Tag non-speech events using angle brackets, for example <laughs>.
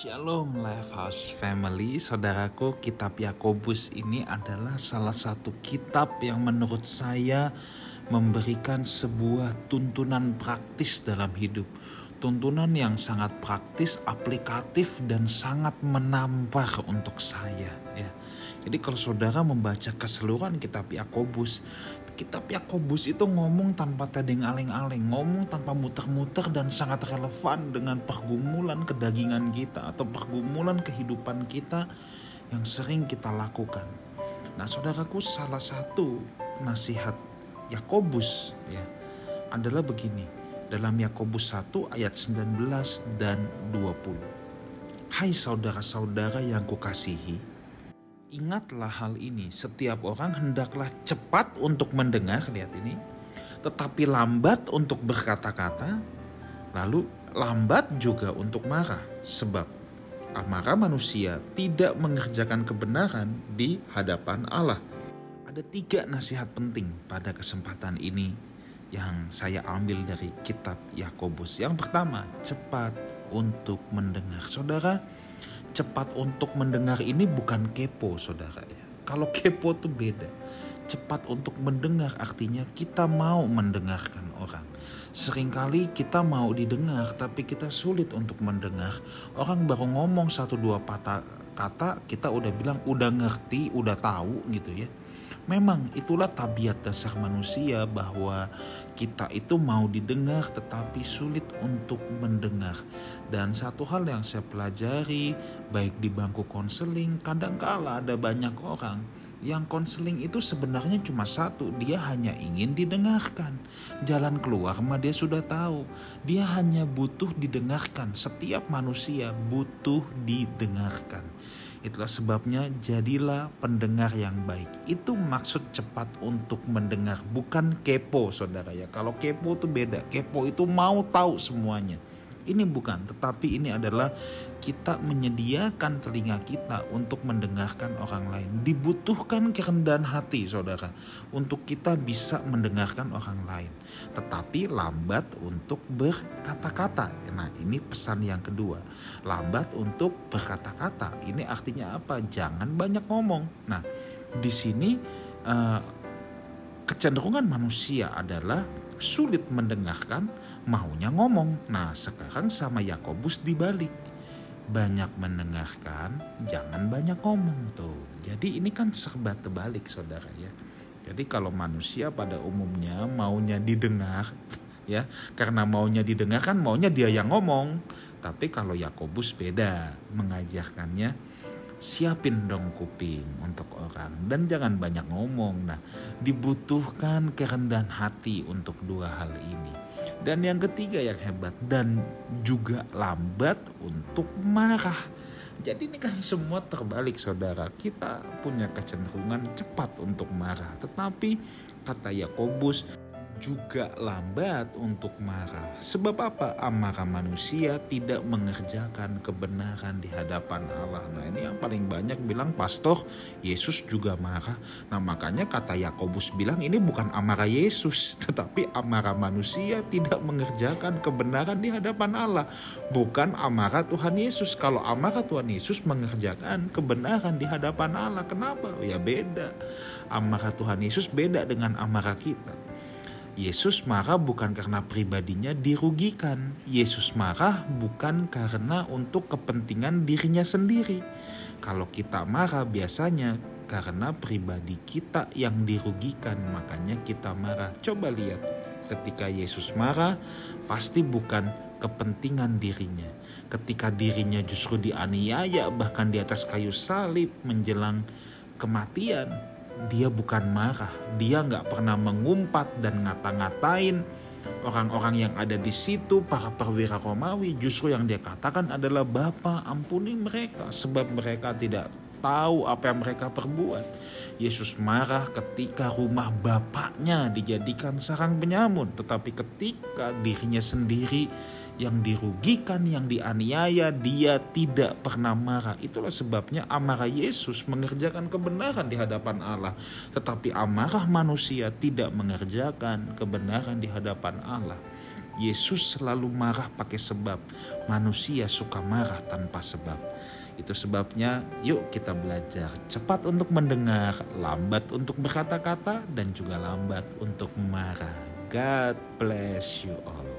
Shalom Lifehouse Family, saudaraku kitab Yakobus ini adalah salah satu kitab yang menurut saya memberikan sebuah tuntunan praktis dalam hidup. Tuntunan yang sangat praktis, aplikatif dan sangat menampar untuk saya ya. Jadi kalau saudara membaca keseluruhan kitab Yakobus, kitab Yakobus itu ngomong tanpa tedeng aleng-aleng, ngomong tanpa muter-muter dan sangat relevan dengan pergumulan kedagingan kita atau pergumulan kehidupan kita yang sering kita lakukan. Nah, saudaraku, salah satu nasihat Yakobus ya adalah begini. Dalam Yakobus 1 ayat 19 dan 20. Hai saudara-saudara yang kukasihi, Ingatlah hal ini, setiap orang hendaklah cepat untuk mendengar, lihat ini, tetapi lambat untuk berkata-kata, lalu lambat juga untuk marah, sebab amarah manusia tidak mengerjakan kebenaran di hadapan Allah. Ada tiga nasihat penting pada kesempatan ini yang saya ambil dari kitab Yakobus. Yang pertama, cepat untuk mendengar. Saudara, cepat untuk mendengar ini bukan kepo saudara ya. Kalau kepo tuh beda. Cepat untuk mendengar artinya kita mau mendengarkan orang. Seringkali kita mau didengar tapi kita sulit untuk mendengar. Orang baru ngomong satu dua patah kata kita udah bilang udah ngerti, udah tahu gitu ya. Memang itulah tabiat dasar manusia bahwa kita itu mau didengar tetapi sulit untuk mendengar. Dan satu hal yang saya pelajari baik di bangku konseling, kadangkala ada banyak orang yang konseling itu sebenarnya cuma satu, dia hanya ingin didengarkan. Jalan keluar mah dia sudah tahu. Dia hanya butuh didengarkan. Setiap manusia butuh didengarkan. Itulah sebabnya jadilah pendengar yang baik. Itu maksud cepat untuk mendengar, bukan kepo saudara ya. Kalau kepo itu beda. Kepo itu mau tahu semuanya. Ini bukan, tetapi ini adalah kita menyediakan telinga kita untuk mendengarkan orang lain. Dibutuhkan kerendahan hati, saudara, untuk kita bisa mendengarkan orang lain, tetapi lambat untuk berkata-kata. Nah, ini pesan yang kedua, lambat untuk berkata-kata. Ini artinya apa? Jangan banyak ngomong. Nah, di sini uh, kecenderungan manusia adalah sulit mendengarkan, maunya ngomong. Nah, sekarang sama Yakobus dibalik. Banyak mendengarkan, jangan banyak ngomong tuh. Jadi ini kan serba terbalik saudara ya. Jadi kalau manusia pada umumnya maunya didengar, ya karena maunya didengar kan maunya dia yang ngomong. Tapi kalau Yakobus beda mengajarkannya siapin dong kuping untuk orang dan jangan banyak ngomong. Nah, dibutuhkan kerendahan hati untuk dua hal ini. Dan yang ketiga yang hebat dan juga lambat untuk marah. Jadi ini kan semua terbalik saudara. Kita punya kecenderungan cepat untuk marah. Tetapi kata Yakobus juga lambat untuk marah. Sebab apa? Amarah manusia tidak mengerjakan kebenaran di hadapan Allah. Nah ini yang paling banyak bilang pastor Yesus juga marah. Nah makanya kata Yakobus bilang ini bukan amarah Yesus. <laughs> Tetapi amarah manusia tidak mengerjakan kebenaran di hadapan Allah. Bukan amarah Tuhan Yesus. Kalau amarah Tuhan Yesus mengerjakan kebenaran di hadapan Allah. Kenapa? Ya beda. Amarah Tuhan Yesus beda dengan amarah kita. Yesus marah bukan karena pribadinya dirugikan. Yesus marah bukan karena untuk kepentingan dirinya sendiri. Kalau kita marah biasanya karena pribadi kita yang dirugikan, makanya kita marah. Coba lihat, ketika Yesus marah, pasti bukan kepentingan dirinya. Ketika dirinya justru dianiaya, bahkan di atas kayu salib menjelang kematian, dia bukan marah, dia nggak pernah mengumpat dan ngata-ngatain orang-orang yang ada di situ, para perwira Romawi. Justru yang dia katakan adalah Bapa ampuni mereka sebab mereka tidak tahu apa yang mereka perbuat. Yesus marah ketika rumah bapaknya dijadikan sarang penyamun, tetapi ketika dirinya sendiri yang dirugikan, yang dianiaya, dia tidak pernah marah. Itulah sebabnya amarah Yesus mengerjakan kebenaran di hadapan Allah, tetapi amarah manusia tidak mengerjakan kebenaran di hadapan Allah. Yesus selalu marah pakai sebab. Manusia suka marah tanpa sebab. Itu sebabnya yuk kita belajar cepat untuk mendengar, lambat untuk berkata-kata, dan juga lambat untuk marah. God bless you all.